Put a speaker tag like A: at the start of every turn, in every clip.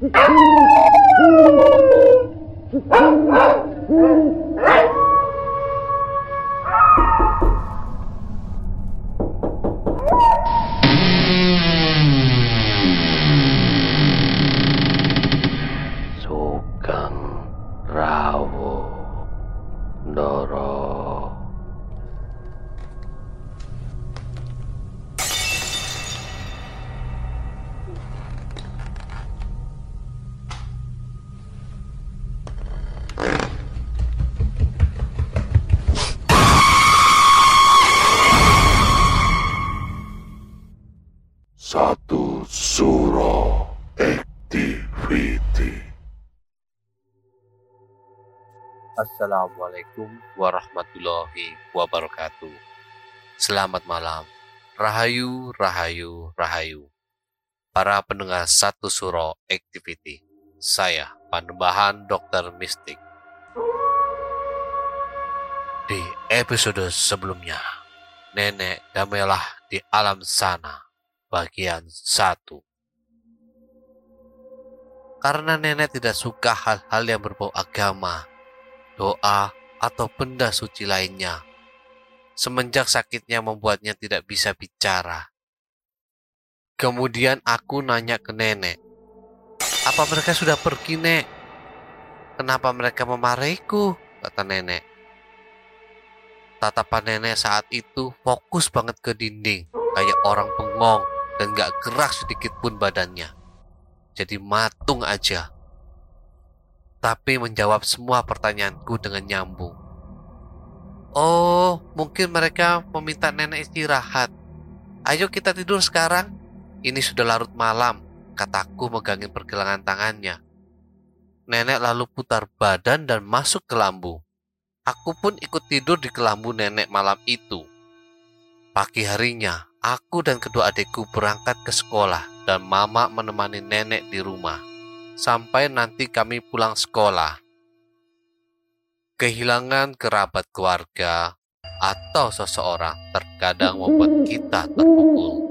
A: Oh, my God.
B: Assalamualaikum warahmatullahi wabarakatuh. Selamat malam. Rahayu, rahayu, rahayu. Para pendengar satu suro activity. Saya, Panembahan Dokter Mistik. Di episode sebelumnya, Nenek damailah di alam sana, bagian satu. Karena nenek tidak suka hal-hal yang berbau agama, doa, atau benda suci lainnya. Semenjak sakitnya membuatnya tidak bisa bicara. Kemudian aku nanya ke nenek, apa mereka sudah pergi, Nek? Kenapa mereka memarahiku? Kata nenek. Tatapan nenek saat itu fokus banget ke dinding, kayak orang bengong dan gak gerak sedikit pun badannya. Jadi matung aja tapi menjawab semua pertanyaanku dengan nyambung. Oh, mungkin mereka meminta nenek istirahat. Ayo kita tidur sekarang. Ini sudah larut malam, kataku megangin pergelangan tangannya. Nenek lalu putar badan dan masuk ke lambu. Aku pun ikut tidur di kelambu nenek malam itu. Pagi harinya, aku dan kedua adikku berangkat ke sekolah dan mama menemani nenek di rumah sampai nanti kami pulang sekolah. Kehilangan kerabat keluarga atau seseorang terkadang membuat kita terpukul.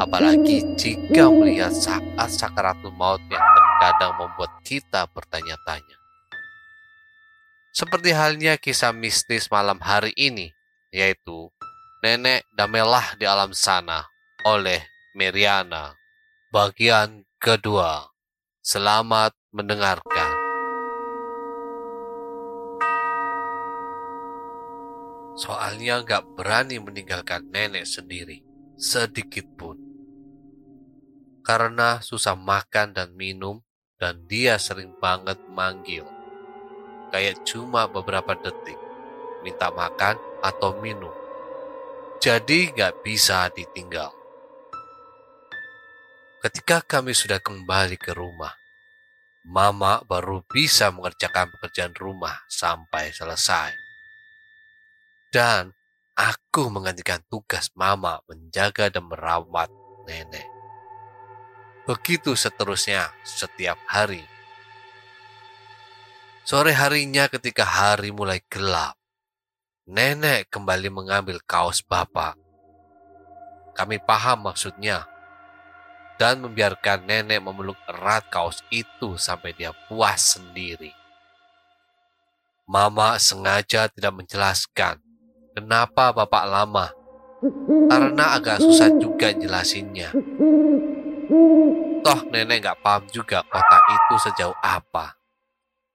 B: Apalagi jika melihat saat sakaratul maut yang terkadang membuat kita bertanya-tanya. Seperti halnya kisah mistis malam hari ini, yaitu Nenek Damelah di Alam Sana oleh Meriana, bagian kedua. Selamat mendengarkan. Soalnya nggak berani meninggalkan nenek sendiri, sedikit pun. Karena susah makan dan minum, dan dia sering banget manggil. Kayak cuma beberapa detik, minta makan atau minum. Jadi nggak bisa ditinggal. Ketika kami sudah kembali ke rumah, Mama baru bisa mengerjakan pekerjaan rumah sampai selesai. Dan aku menggantikan tugas Mama menjaga dan merawat nenek. Begitu seterusnya setiap hari. Sore harinya ketika hari mulai gelap, nenek kembali mengambil kaos bapak. Kami paham maksudnya dan membiarkan nenek memeluk erat kaos itu sampai dia puas sendiri. Mama sengaja tidak menjelaskan kenapa bapak lama, karena agak susah juga jelasinnya. Toh nenek gak paham juga kota itu sejauh apa.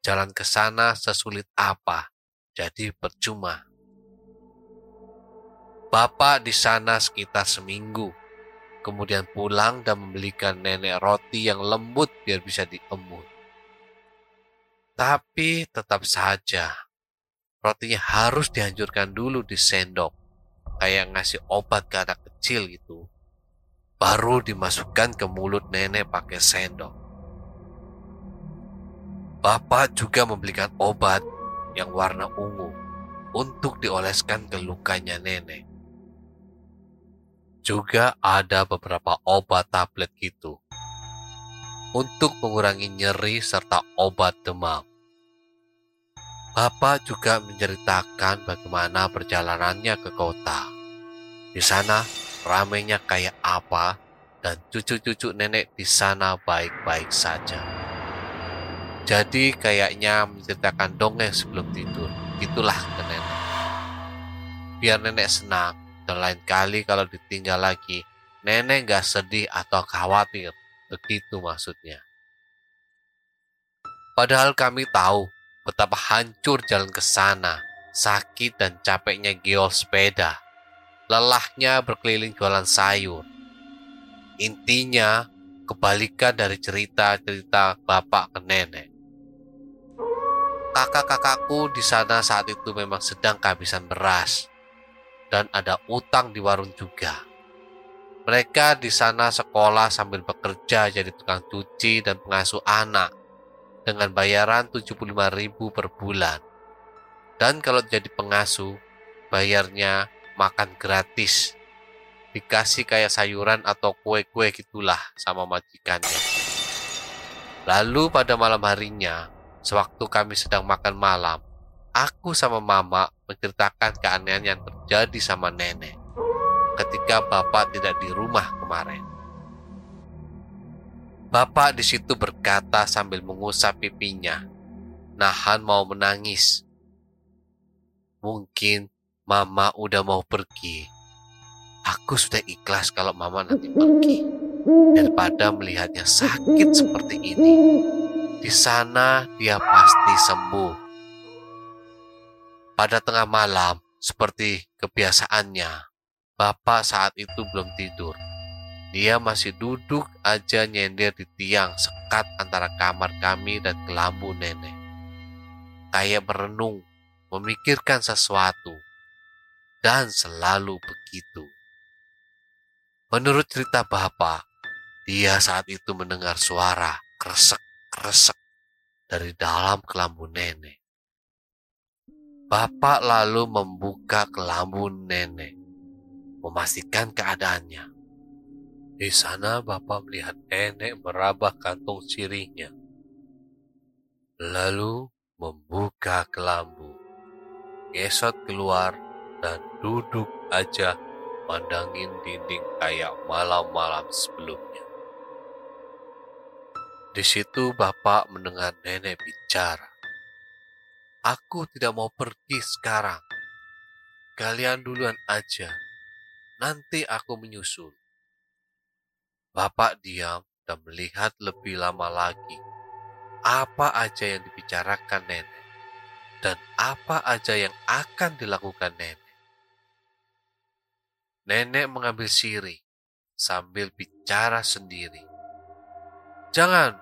B: Jalan ke sana sesulit apa, jadi percuma. Bapak di sana sekitar seminggu kemudian pulang dan membelikan nenek roti yang lembut biar bisa diemut. Tapi tetap saja, rotinya harus dihancurkan dulu di sendok, kayak ngasih obat ke anak kecil gitu. Baru dimasukkan ke mulut nenek pakai sendok. Bapak juga membelikan obat yang warna ungu untuk dioleskan ke lukanya nenek juga ada beberapa obat tablet gitu untuk mengurangi nyeri serta obat demam. Bapak juga menceritakan bagaimana perjalanannya ke kota. Di sana ramenya kayak apa dan cucu-cucu nenek di sana baik-baik saja. Jadi kayaknya menceritakan dongeng sebelum tidur. Itulah ke nenek. Biar nenek senang dan lain kali kalau ditinggal lagi, nenek gak sedih atau khawatir. Begitu maksudnya. Padahal kami tahu betapa hancur jalan ke sana, sakit dan capeknya geol sepeda, lelahnya berkeliling jualan sayur. Intinya, kebalikan dari cerita-cerita bapak ke nenek. Kakak-kakakku di sana saat itu memang sedang kehabisan beras dan ada utang di warung juga. Mereka di sana sekolah sambil bekerja jadi tukang cuci dan pengasuh anak dengan bayaran 75.000 per bulan. Dan kalau jadi pengasuh, bayarnya makan gratis. Dikasih kayak sayuran atau kue-kue gitulah sama majikannya. Lalu pada malam harinya, sewaktu kami sedang makan malam, aku sama mama menceritakan keanehan yang terjadi sama nenek ketika bapak tidak di rumah kemarin. Bapak di situ berkata sambil mengusap pipinya, nahan mau menangis. Mungkin mama udah mau pergi. Aku sudah ikhlas kalau mama nanti pergi daripada melihatnya sakit seperti ini. Di sana dia pasti sembuh. Pada tengah malam, seperti kebiasaannya, Bapak saat itu belum tidur. Dia masih duduk aja nyender di tiang sekat antara kamar kami dan kelambu nenek. Kayak merenung, memikirkan sesuatu. Dan selalu begitu. Menurut cerita Bapak, dia saat itu mendengar suara kresek-kresek dari dalam kelambu nenek. Bapak lalu membuka kelambu nenek, memastikan keadaannya. Di sana Bapak melihat nenek meraba kantung sirihnya. Lalu membuka kelambu, gesot keluar dan duduk aja mandangin dinding kayak malam-malam sebelumnya. Di situ Bapak mendengar nenek bicara. Aku tidak mau pergi sekarang. Kalian duluan aja. Nanti aku menyusul. Bapak diam dan melihat lebih lama lagi apa aja yang dibicarakan nenek dan apa aja yang akan dilakukan nenek. Nenek mengambil siri sambil bicara sendiri. Jangan,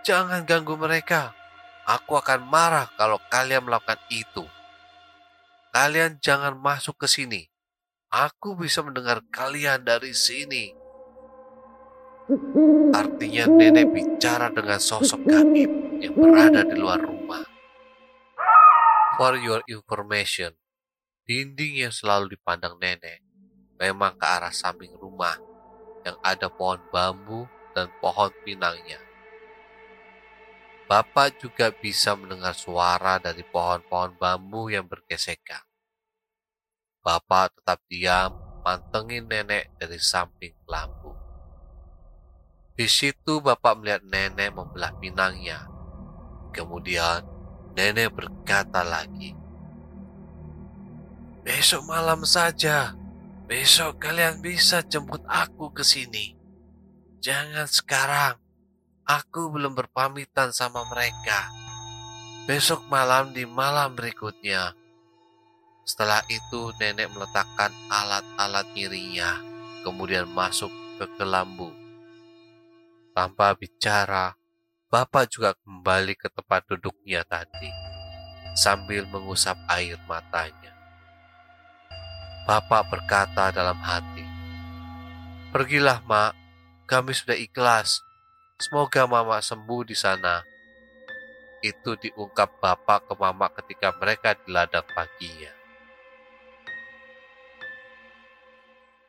B: jangan ganggu mereka. Aku akan marah kalau kalian melakukan itu. Kalian jangan masuk ke sini. Aku bisa mendengar kalian dari sini. Artinya nenek bicara dengan sosok gaib yang berada di luar rumah. For your information, dinding yang selalu dipandang nenek memang ke arah samping rumah yang ada pohon bambu dan pohon pinangnya. Bapak juga bisa mendengar suara dari pohon-pohon bambu yang bergesekan. Bapak tetap diam, mantengin nenek dari samping lampu. Di situ Bapak melihat nenek membelah pinangnya. Kemudian nenek berkata lagi, Besok malam saja, besok kalian bisa jemput aku ke sini. Jangan sekarang, Aku belum berpamitan sama mereka. Besok malam di malam berikutnya. Setelah itu nenek meletakkan alat-alat nyirinya, kemudian masuk ke kelambu. Tanpa bicara, Bapak juga kembali ke tempat duduknya tadi, sambil mengusap air matanya. Bapak berkata dalam hati, Pergilah, Mak, kami sudah ikhlas Semoga mama sembuh di sana. Itu diungkap bapak ke mama ketika mereka di ladang paginya.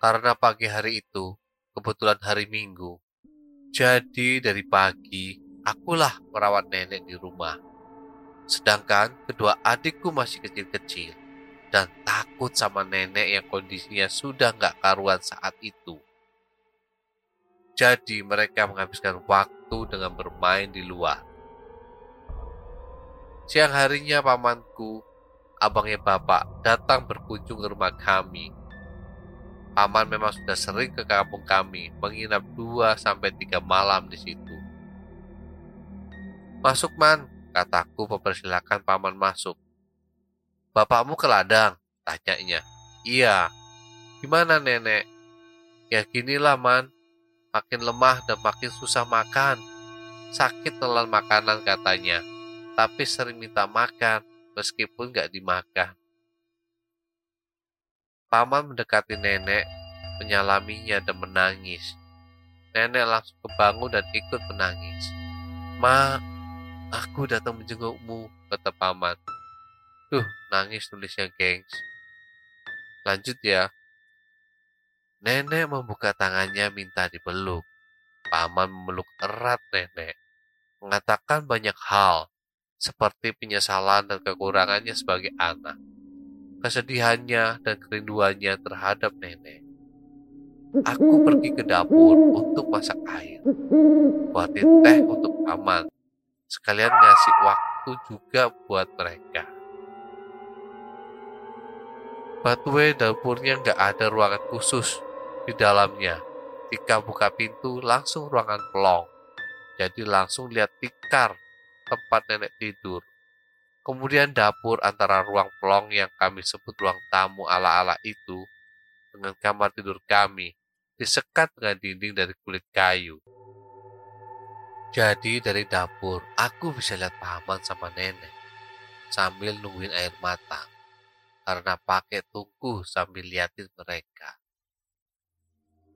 B: Karena pagi hari itu kebetulan hari Minggu, jadi dari pagi akulah merawat nenek di rumah. Sedangkan kedua adikku masih kecil-kecil dan takut sama nenek yang kondisinya sudah nggak karuan saat itu. Jadi mereka menghabiskan waktu dengan bermain di luar. Siang harinya pamanku, abangnya bapak, datang berkunjung ke rumah kami. Paman memang sudah sering ke kampung kami, menginap dua sampai tiga malam di situ. Masuk man, kataku mempersilahkan paman masuk. Bapakmu ke ladang, tanyanya. Iya. Gimana nenek? Ya ginilah man, makin lemah dan makin susah makan. Sakit telan makanan katanya, tapi sering minta makan meskipun gak dimakan. Paman mendekati nenek, menyalaminya dan menangis. Nenek langsung kebangun dan ikut menangis. Ma, aku datang menjengukmu, kata paman. Tuh, nangis tulisnya gengs. Lanjut ya, Nenek membuka tangannya minta dipeluk. Paman memeluk erat nenek. Mengatakan banyak hal, seperti penyesalan dan kekurangannya sebagai anak. Kesedihannya dan kerinduannya terhadap nenek. Aku pergi ke dapur untuk masak air. Buatin teh untuk paman. Sekalian ngasih waktu juga buat mereka. Batwe dapurnya nggak ada ruangan khusus di dalamnya. Tika buka pintu langsung ruangan pelong. Jadi langsung lihat tikar tempat nenek tidur. Kemudian dapur antara ruang pelong yang kami sebut ruang tamu ala-ala itu dengan kamar tidur kami disekat dengan dinding dari kulit kayu. Jadi dari dapur aku bisa lihat paman sama nenek sambil nungguin air matang karena pakai tungku sambil liatin mereka.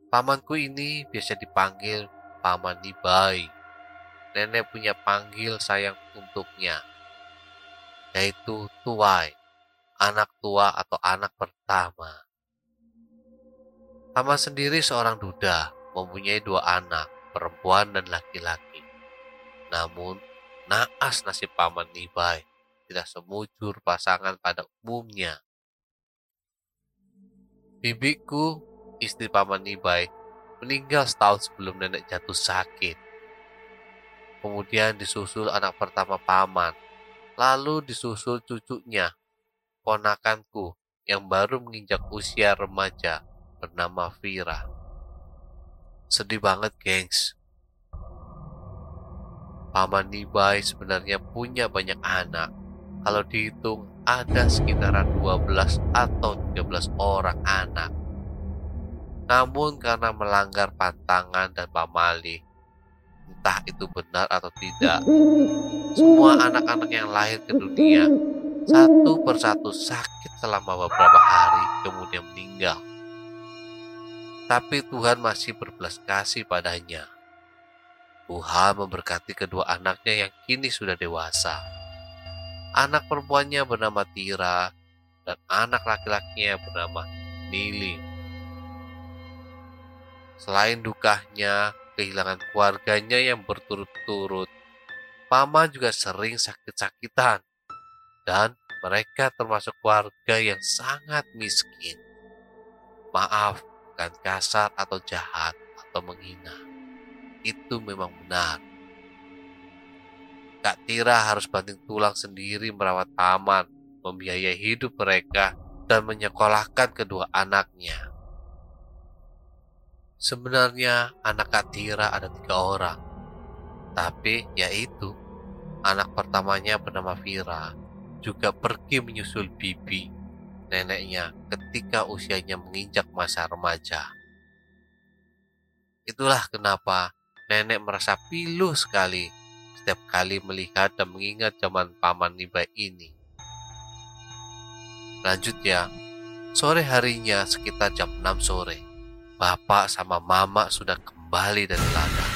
B: Pamanku ini biasa dipanggil Paman Nibai. Nenek punya panggil sayang untuknya, yaitu Tuai, anak tua atau anak pertama. Paman sendiri seorang duda, mempunyai dua anak, perempuan dan laki-laki. Namun, naas nasib Paman Nibai, tidak semujur pasangan pada umumnya. Bibiku istri Paman Nibai, meninggal setahun sebelum nenek jatuh sakit. Kemudian disusul anak pertama Paman, lalu disusul cucunya, ponakanku yang baru menginjak usia remaja bernama Vira. Sedih banget, gengs. Paman Nibai sebenarnya punya banyak anak. Kalau dihitung ada sekitaran 12 atau 13 orang anak. Namun karena melanggar pantangan dan pamali, entah itu benar atau tidak, semua anak-anak yang lahir ke dunia satu persatu sakit selama beberapa hari kemudian meninggal. Tapi Tuhan masih berbelas kasih padanya. Tuhan memberkati kedua anaknya yang kini sudah dewasa. Anak perempuannya bernama Tira dan anak laki-lakinya bernama Nili. Selain dukanya, kehilangan keluarganya yang berturut-turut, Paman juga sering sakit-sakitan. Dan mereka termasuk keluarga yang sangat miskin. Maaf, bukan kasar atau jahat atau menghina. Itu memang benar. Kak Tira harus banting tulang sendiri merawat paman, membiayai hidup mereka, dan menyekolahkan kedua anaknya. Sebenarnya anak Kak Tira ada tiga orang. Tapi yaitu anak pertamanya bernama Vira juga pergi menyusul Bibi, neneknya ketika usianya menginjak masa remaja. Itulah kenapa nenek merasa pilu sekali setiap kali melihat dan mengingat zaman paman Nibai ini. Lanjut ya, sore harinya sekitar jam 6 sore, Bapak sama Mama sudah kembali dari ladang.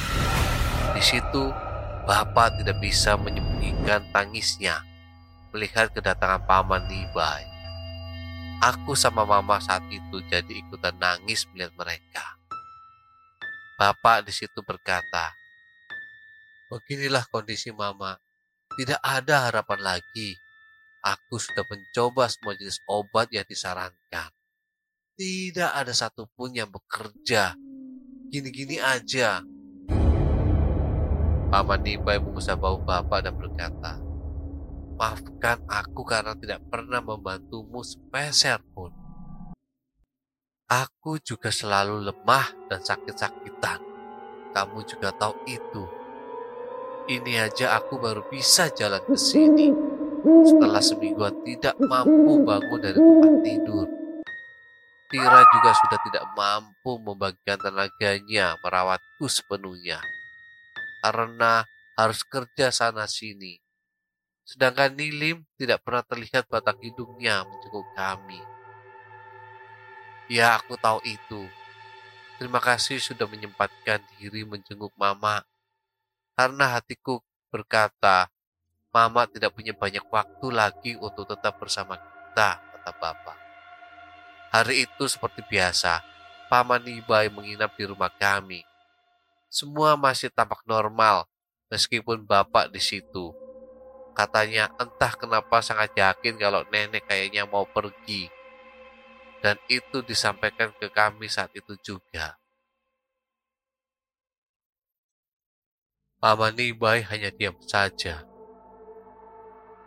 B: Di situ, Bapak tidak bisa menyembunyikan tangisnya melihat kedatangan Paman Nibai. Aku sama Mama saat itu jadi ikutan nangis melihat mereka. Bapak di situ berkata, Beginilah kondisi Mama. Tidak ada harapan lagi. Aku sudah mencoba semua jenis obat yang disarankan tidak ada satupun yang bekerja. gini-gini aja. Paman Nibai mengusap bau bapak dan berkata, Maafkan aku karena tidak pernah membantumu sepeser pun. Aku juga selalu lemah dan sakit-sakitan. Kamu juga tahu itu. Ini aja aku baru bisa jalan ke sini. Setelah semingguan tidak mampu bangun dari tempat tidur. Tira juga sudah tidak mampu membagikan tenaganya merawatku sepenuhnya karena harus kerja sana sini. Sedangkan Nilim tidak pernah terlihat batang hidungnya menjenguk kami. Ya, aku tahu itu. Terima kasih sudah menyempatkan diri menjenguk Mama. Karena hatiku berkata, Mama tidak punya banyak waktu lagi untuk tetap bersama kita, kata Bapak. Hari itu seperti biasa, Paman Nibai menginap di rumah kami. Semua masih tampak normal, meskipun bapak di situ. Katanya entah kenapa sangat yakin kalau nenek kayaknya mau pergi. Dan itu disampaikan ke kami saat itu juga. Paman Nibai hanya diam saja.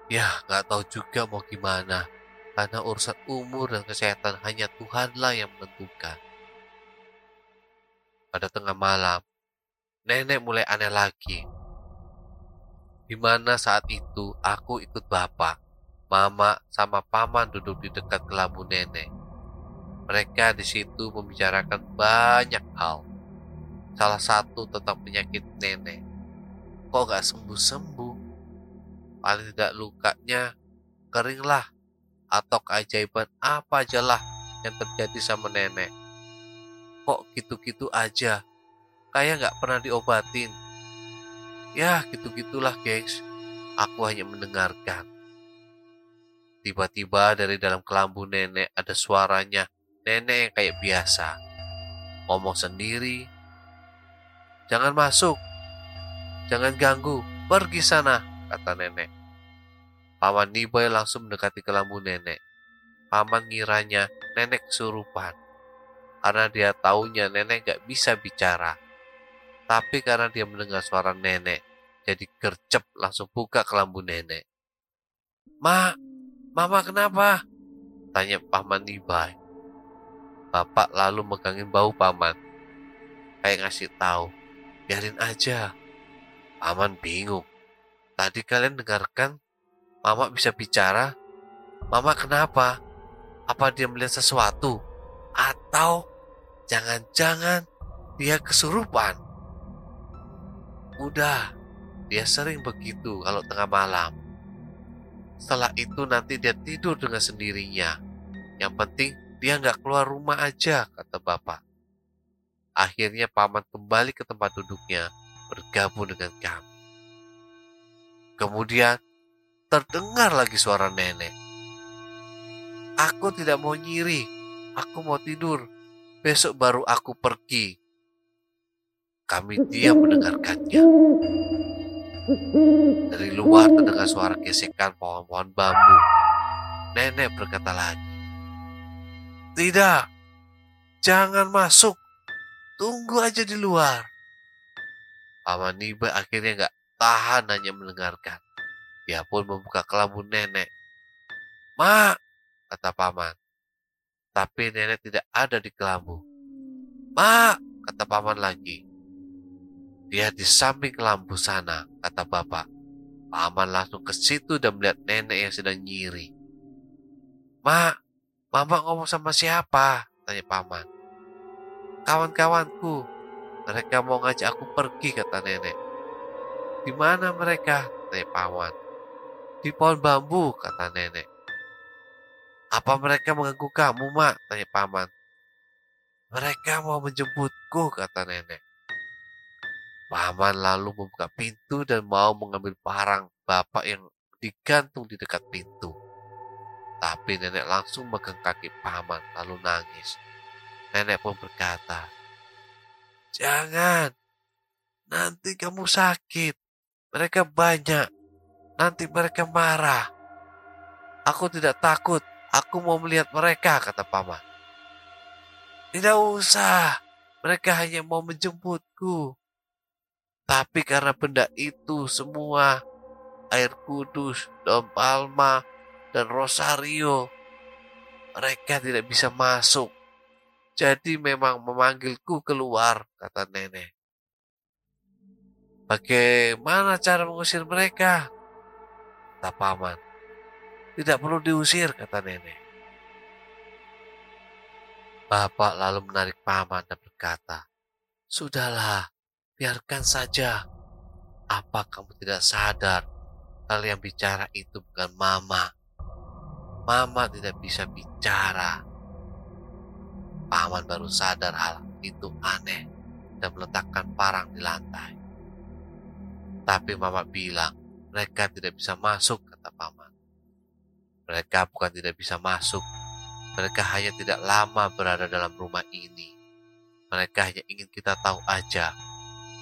B: Ya, nggak tahu juga mau gimana, karena urusan umur dan kesehatan hanya Tuhanlah yang menentukan. Pada tengah malam, nenek mulai aneh lagi. Di mana saat itu aku ikut bapak, mama, sama paman duduk di dekat kelambu nenek. Mereka di situ membicarakan banyak hal. Salah satu tentang penyakit nenek. Kok gak sembuh-sembuh? Paling tidak lukanya keringlah atau keajaiban apa aja lah yang terjadi sama nenek. Kok gitu-gitu aja kayak nggak pernah diobatin. Ya, gitu-gitulah, gengs. Aku hanya mendengarkan. Tiba-tiba dari dalam kelambu nenek ada suaranya nenek yang kayak biasa. Ngomong sendiri. Jangan masuk. Jangan ganggu. Pergi sana, kata nenek. Paman Nibai langsung mendekati kelambu nenek. Paman ngiranya nenek kesurupan. Karena dia taunya nenek gak bisa bicara. Tapi karena dia mendengar suara nenek, jadi gercep langsung buka kelambu nenek. Ma, mama kenapa? Tanya paman Nibai. Bapak lalu megangin bau paman. Kayak ngasih tahu, biarin aja. Paman bingung. Tadi kalian dengarkan Mama bisa bicara? Mama kenapa? Apa dia melihat sesuatu? Atau jangan-jangan dia kesurupan? Udah, dia sering begitu kalau tengah malam. Setelah itu nanti dia tidur dengan sendirinya. Yang penting dia nggak keluar rumah aja, kata bapak. Akhirnya paman kembali ke tempat duduknya, bergabung dengan kami. Kemudian terdengar lagi suara nenek. Aku tidak mau nyiri, aku mau tidur. Besok baru aku pergi, kami diam mendengarkannya. Dari luar terdengar suara gesekan pohon-pohon bambu. Nenek berkata lagi, Tidak, jangan masuk. Tunggu aja di luar. Paman Niba akhirnya gak tahan hanya mendengarkan. Dia pun membuka kelambu nenek. Mak, kata paman. Tapi nenek tidak ada di kelambu. Mak, kata paman lagi. Dia di samping lampu sana, kata bapak. Paman langsung ke situ dan melihat nenek yang sedang nyiri. Mak, mama ngomong sama siapa? Tanya paman. Kawan-kawanku, mereka mau ngajak aku pergi, kata nenek. Di mana mereka? Tanya paman. Di pohon bambu, kata nenek. Apa mereka mengganggu kamu, mak? Tanya paman. Mereka mau menjemputku, kata nenek. Paman lalu membuka pintu dan mau mengambil parang bapak yang digantung di dekat pintu. Tapi nenek langsung megang kaki paman lalu nangis. Nenek pun berkata, Jangan, nanti kamu sakit. Mereka banyak, nanti mereka marah. Aku tidak takut, aku mau melihat mereka, kata paman. Tidak usah, Mereka hanya mau menjemputku. Tapi karena benda itu semua, air kudus, Dom Palma, dan Rosario, mereka tidak bisa masuk. Jadi memang memanggilku keluar, kata nenek. Bagaimana cara mengusir mereka? Kata paman. Tidak perlu diusir, kata nenek. Bapak lalu menarik paman dan berkata, Sudahlah, biarkan saja. Apa kamu tidak sadar kalau yang bicara itu bukan mama? Mama tidak bisa bicara. Paman baru sadar hal itu aneh dan meletakkan parang di lantai. Tapi mama bilang mereka tidak bisa masuk, kata paman. Mereka bukan tidak bisa masuk, mereka hanya tidak lama berada dalam rumah ini. Mereka hanya ingin kita tahu aja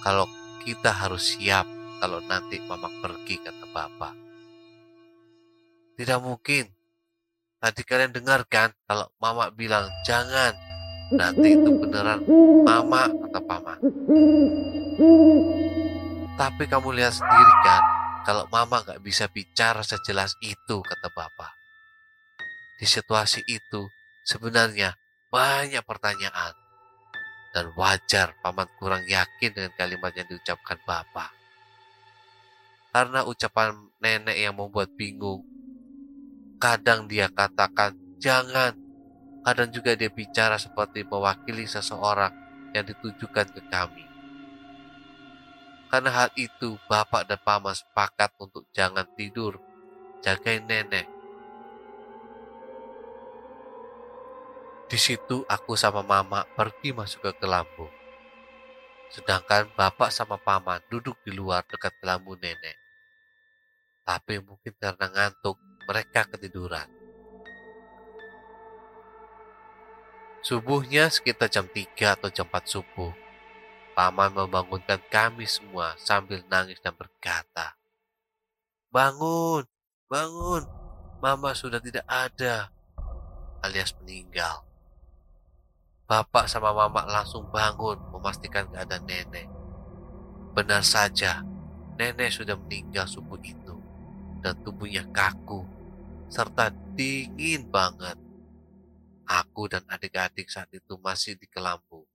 B: kalau kita harus siap kalau nanti mama pergi, kata bapak. Tidak mungkin. Tadi kalian dengar kan kalau mama bilang jangan. Nanti itu beneran mama, kata paman. Tapi kamu lihat sendiri kan, kalau mama nggak bisa bicara sejelas itu, kata bapak. Di situasi itu, sebenarnya banyak pertanyaan. Dan wajar paman kurang yakin dengan kalimat yang diucapkan bapak. Karena ucapan nenek yang membuat bingung. Kadang dia katakan, jangan. Kadang juga dia bicara seperti mewakili seseorang yang ditujukan ke kami. Karena hal itu, bapak dan paman sepakat untuk jangan tidur, jagain nenek. Di situ aku sama mama pergi masuk ke kelambu. Sedangkan bapak sama paman duduk di luar dekat kelambu nenek. Tapi mungkin karena ngantuk, mereka ketiduran. Subuhnya sekitar jam 3 atau jam 4 subuh, Paman membangunkan kami semua sambil nangis dan berkata, Bangun, bangun, mama sudah tidak ada, alias meninggal. Bapak sama mama langsung bangun memastikan keadaan nenek. Benar saja, nenek sudah meninggal subuh itu dan tubuhnya kaku serta dingin banget. Aku dan adik-adik saat itu masih di kelambu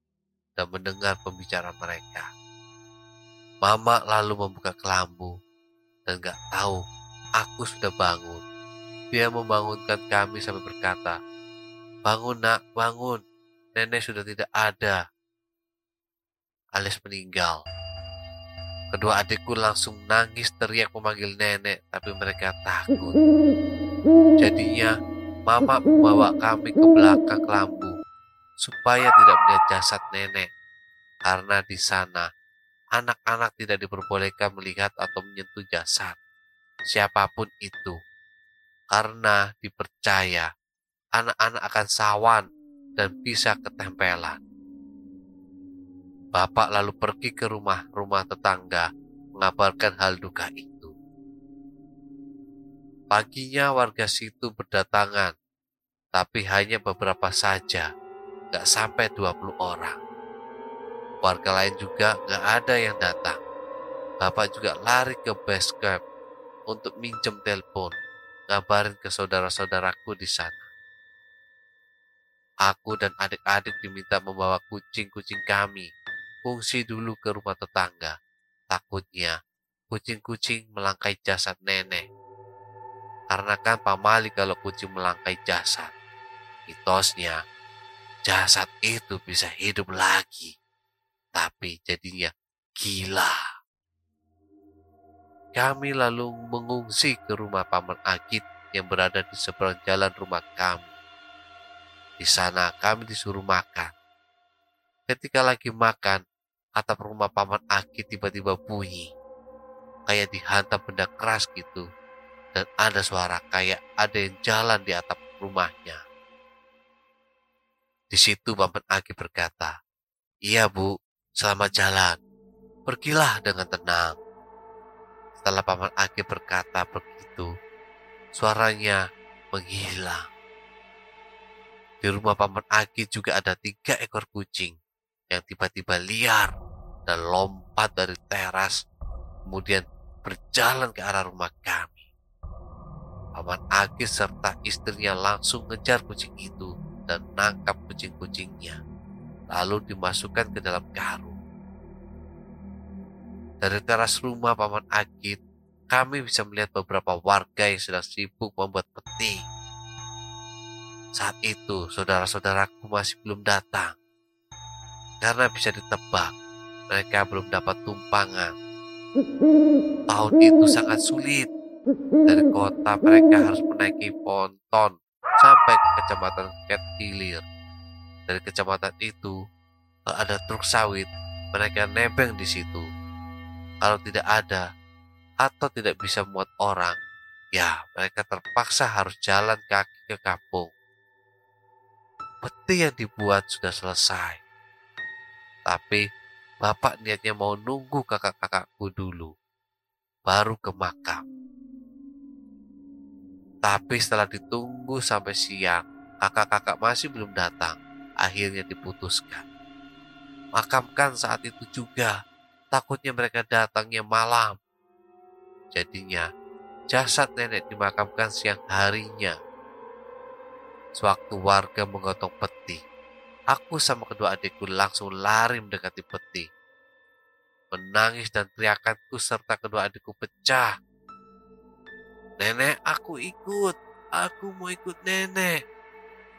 B: dan mendengar pembicaraan mereka. Mama lalu membuka kelambu dan gak tahu aku sudah bangun. Dia membangunkan kami sampai berkata, Bangun nak, bangun. Nenek sudah tidak ada. Alias meninggal. Kedua adikku langsung nangis teriak memanggil nenek, tapi mereka takut. Jadinya, mama membawa kami ke belakang kelambu supaya tidak melihat jasad nenek, karena di sana anak-anak tidak diperbolehkan melihat atau menyentuh jasad siapa pun itu, karena dipercaya anak-anak akan sawan dan bisa ketempelan. Bapak lalu pergi ke rumah-rumah tetangga mengabarkan hal duka itu. Paginya warga situ berdatangan, tapi hanya beberapa saja gak sampai 20 orang. Warga lain juga gak ada yang datang. Bapak juga lari ke base camp untuk minjem telepon, ngabarin ke saudara-saudaraku di sana. Aku dan adik-adik diminta membawa kucing-kucing kami fungsi dulu ke rumah tetangga. Takutnya kucing-kucing melangkai jasad nenek. Karena kan pamali kalau kucing melangkai jasad. Mitosnya jasad itu bisa hidup lagi, tapi jadinya gila. Kami lalu mengungsi ke rumah Paman Agit yang berada di seberang jalan rumah kami. Di sana kami disuruh makan. Ketika lagi makan, atap rumah Paman Agit tiba-tiba bunyi. Kayak dihantam benda keras gitu. Dan ada suara kayak ada yang jalan di atap rumahnya. Di situ Paman Agi berkata, Iya bu, selamat jalan. Pergilah dengan tenang. Setelah Paman Agi berkata begitu, suaranya menghilang. Di rumah Paman Agi juga ada tiga ekor kucing yang tiba-tiba liar dan lompat dari teras, kemudian berjalan ke arah rumah kami. Paman Agis serta istrinya langsung ngejar kucing itu dan nangkap kucing-kucingnya, lalu dimasukkan ke dalam karung. Dari teras rumah Paman Agit, kami bisa melihat beberapa warga yang sedang sibuk membuat peti. Saat itu, saudara-saudaraku masih belum datang. Karena bisa ditebak, mereka belum dapat tumpangan. Tahun itu sangat sulit. Dari kota mereka harus menaiki ponton sampai ke kecamatan Ketkilir. Dari kecamatan itu, ada truk sawit, mereka nebeng di situ kalau tidak ada atau tidak bisa muat orang, ya mereka terpaksa harus jalan kaki ke kampung. Peti yang dibuat sudah selesai. Tapi bapak niatnya mau nunggu kakak-kakakku dulu, baru ke makam. Tapi setelah ditunggu sampai siang, kakak-kakak masih belum datang. Akhirnya diputuskan. Makamkan saat itu juga Takutnya mereka datangnya malam. Jadinya, jasad nenek dimakamkan siang harinya. Sewaktu warga menggotong peti, aku sama kedua adikku langsung lari mendekati peti. Menangis dan teriakanku serta kedua adikku pecah. Nenek, aku ikut. Aku mau ikut nenek.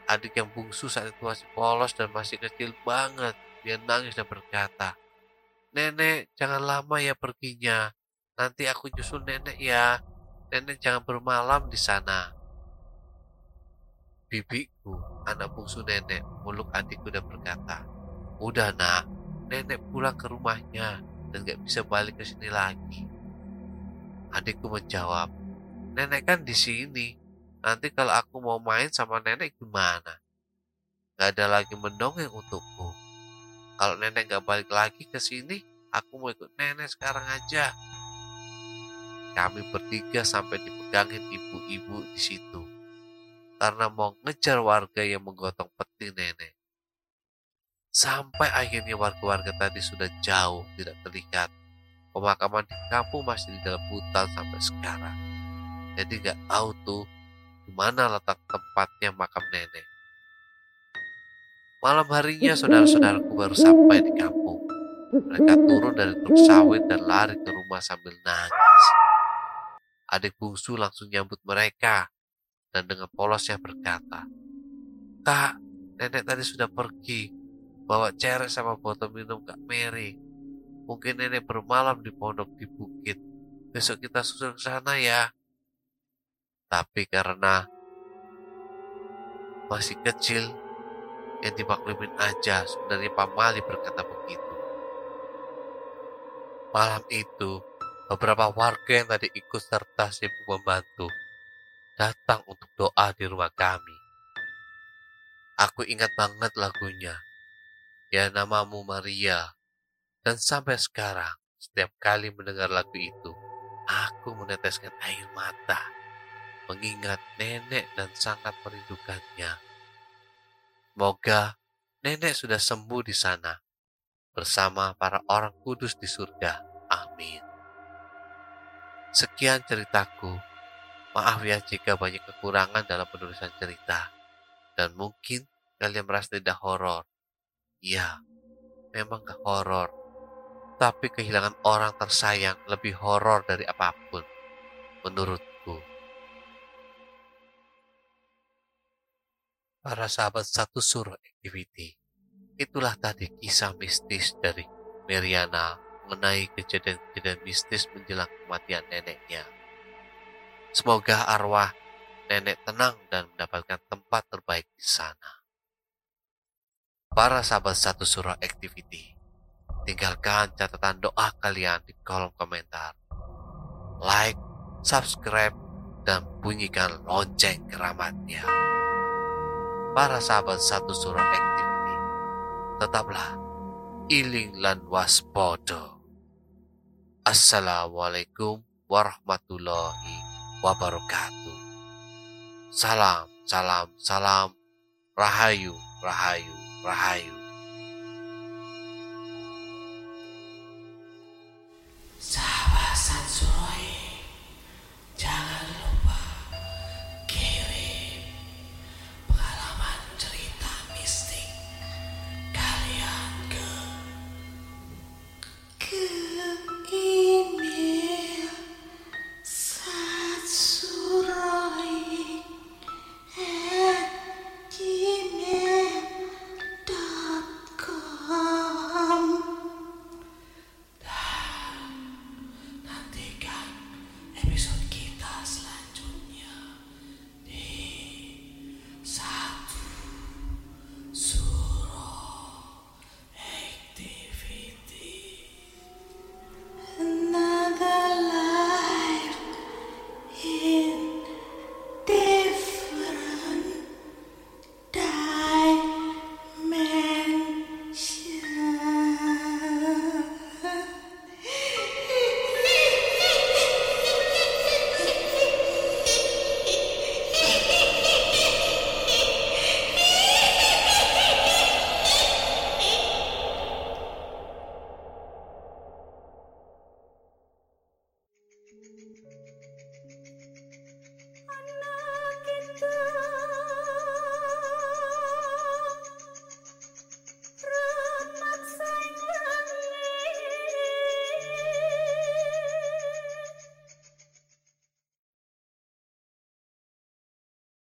B: Adik yang bungsu saat itu masih polos dan masih kecil banget. Dia nangis dan berkata, Nenek, jangan lama ya perginya. Nanti aku nyusul nenek ya. Nenek jangan bermalam di sana. Bibiku, anak bungsu nenek, muluk adikku dan berkata, Udah nak, nenek pulang ke rumahnya dan gak bisa balik ke sini lagi. Adikku menjawab, Nenek kan di sini. Nanti kalau aku mau main sama nenek gimana? Gak ada lagi mendongeng untukku. Kalau nenek gak balik lagi ke sini, aku mau ikut nenek sekarang aja. Kami bertiga sampai dipegangin ibu-ibu di situ. Karena mau ngejar warga yang menggotong peti nenek. Sampai akhirnya warga-warga tadi sudah jauh tidak terlihat. Pemakaman di kampung masih di dalam hutan sampai sekarang. Jadi gak tahu tuh di mana letak tempatnya makam nenek. Malam harinya saudara-saudaraku baru sampai di kampung. Mereka turun dari truk sawit dan lari ke rumah sambil nangis. Adik bungsu langsung nyambut mereka dan dengan polosnya berkata, Kak, nenek tadi sudah pergi, bawa ceret sama botol minum Kak Mary. Mungkin nenek bermalam di pondok di bukit. Besok kita susul ke sana ya. Tapi karena masih kecil, yang dimaklumin aja sebenarnya Pak Mali berkata begitu. Malam itu, beberapa warga yang tadi ikut serta sibuk membantu datang untuk doa di rumah kami. Aku ingat banget lagunya. Ya namamu Maria. Dan sampai sekarang, setiap kali mendengar lagu itu, aku meneteskan air mata. Mengingat nenek dan sangat merindukannya. Semoga nenek sudah sembuh di sana bersama para orang kudus di surga. Amin. Sekian ceritaku. Maaf ya jika banyak kekurangan dalam penulisan cerita. Dan mungkin kalian merasa tidak horor. Ya, memang gak horor. Tapi kehilangan orang tersayang lebih horor dari apa pun. Menurut para sahabat satu suruh activity. Itulah tadi kisah mistis dari Meriana mengenai kejadian-kejadian mistis menjelang kematian neneknya. Semoga arwah nenek tenang dan mendapatkan tempat terbaik di sana. Para sahabat satu surah activity, tinggalkan catatan doa kalian di kolom komentar. Like, subscribe, dan bunyikan lonceng keramatnya para sahabat satu surat ini. Tetaplah iling lan waspodo. Assalamualaikum warahmatullahi wabarakatuh. Salam, salam, salam. Rahayu, rahayu, rahayu. Sa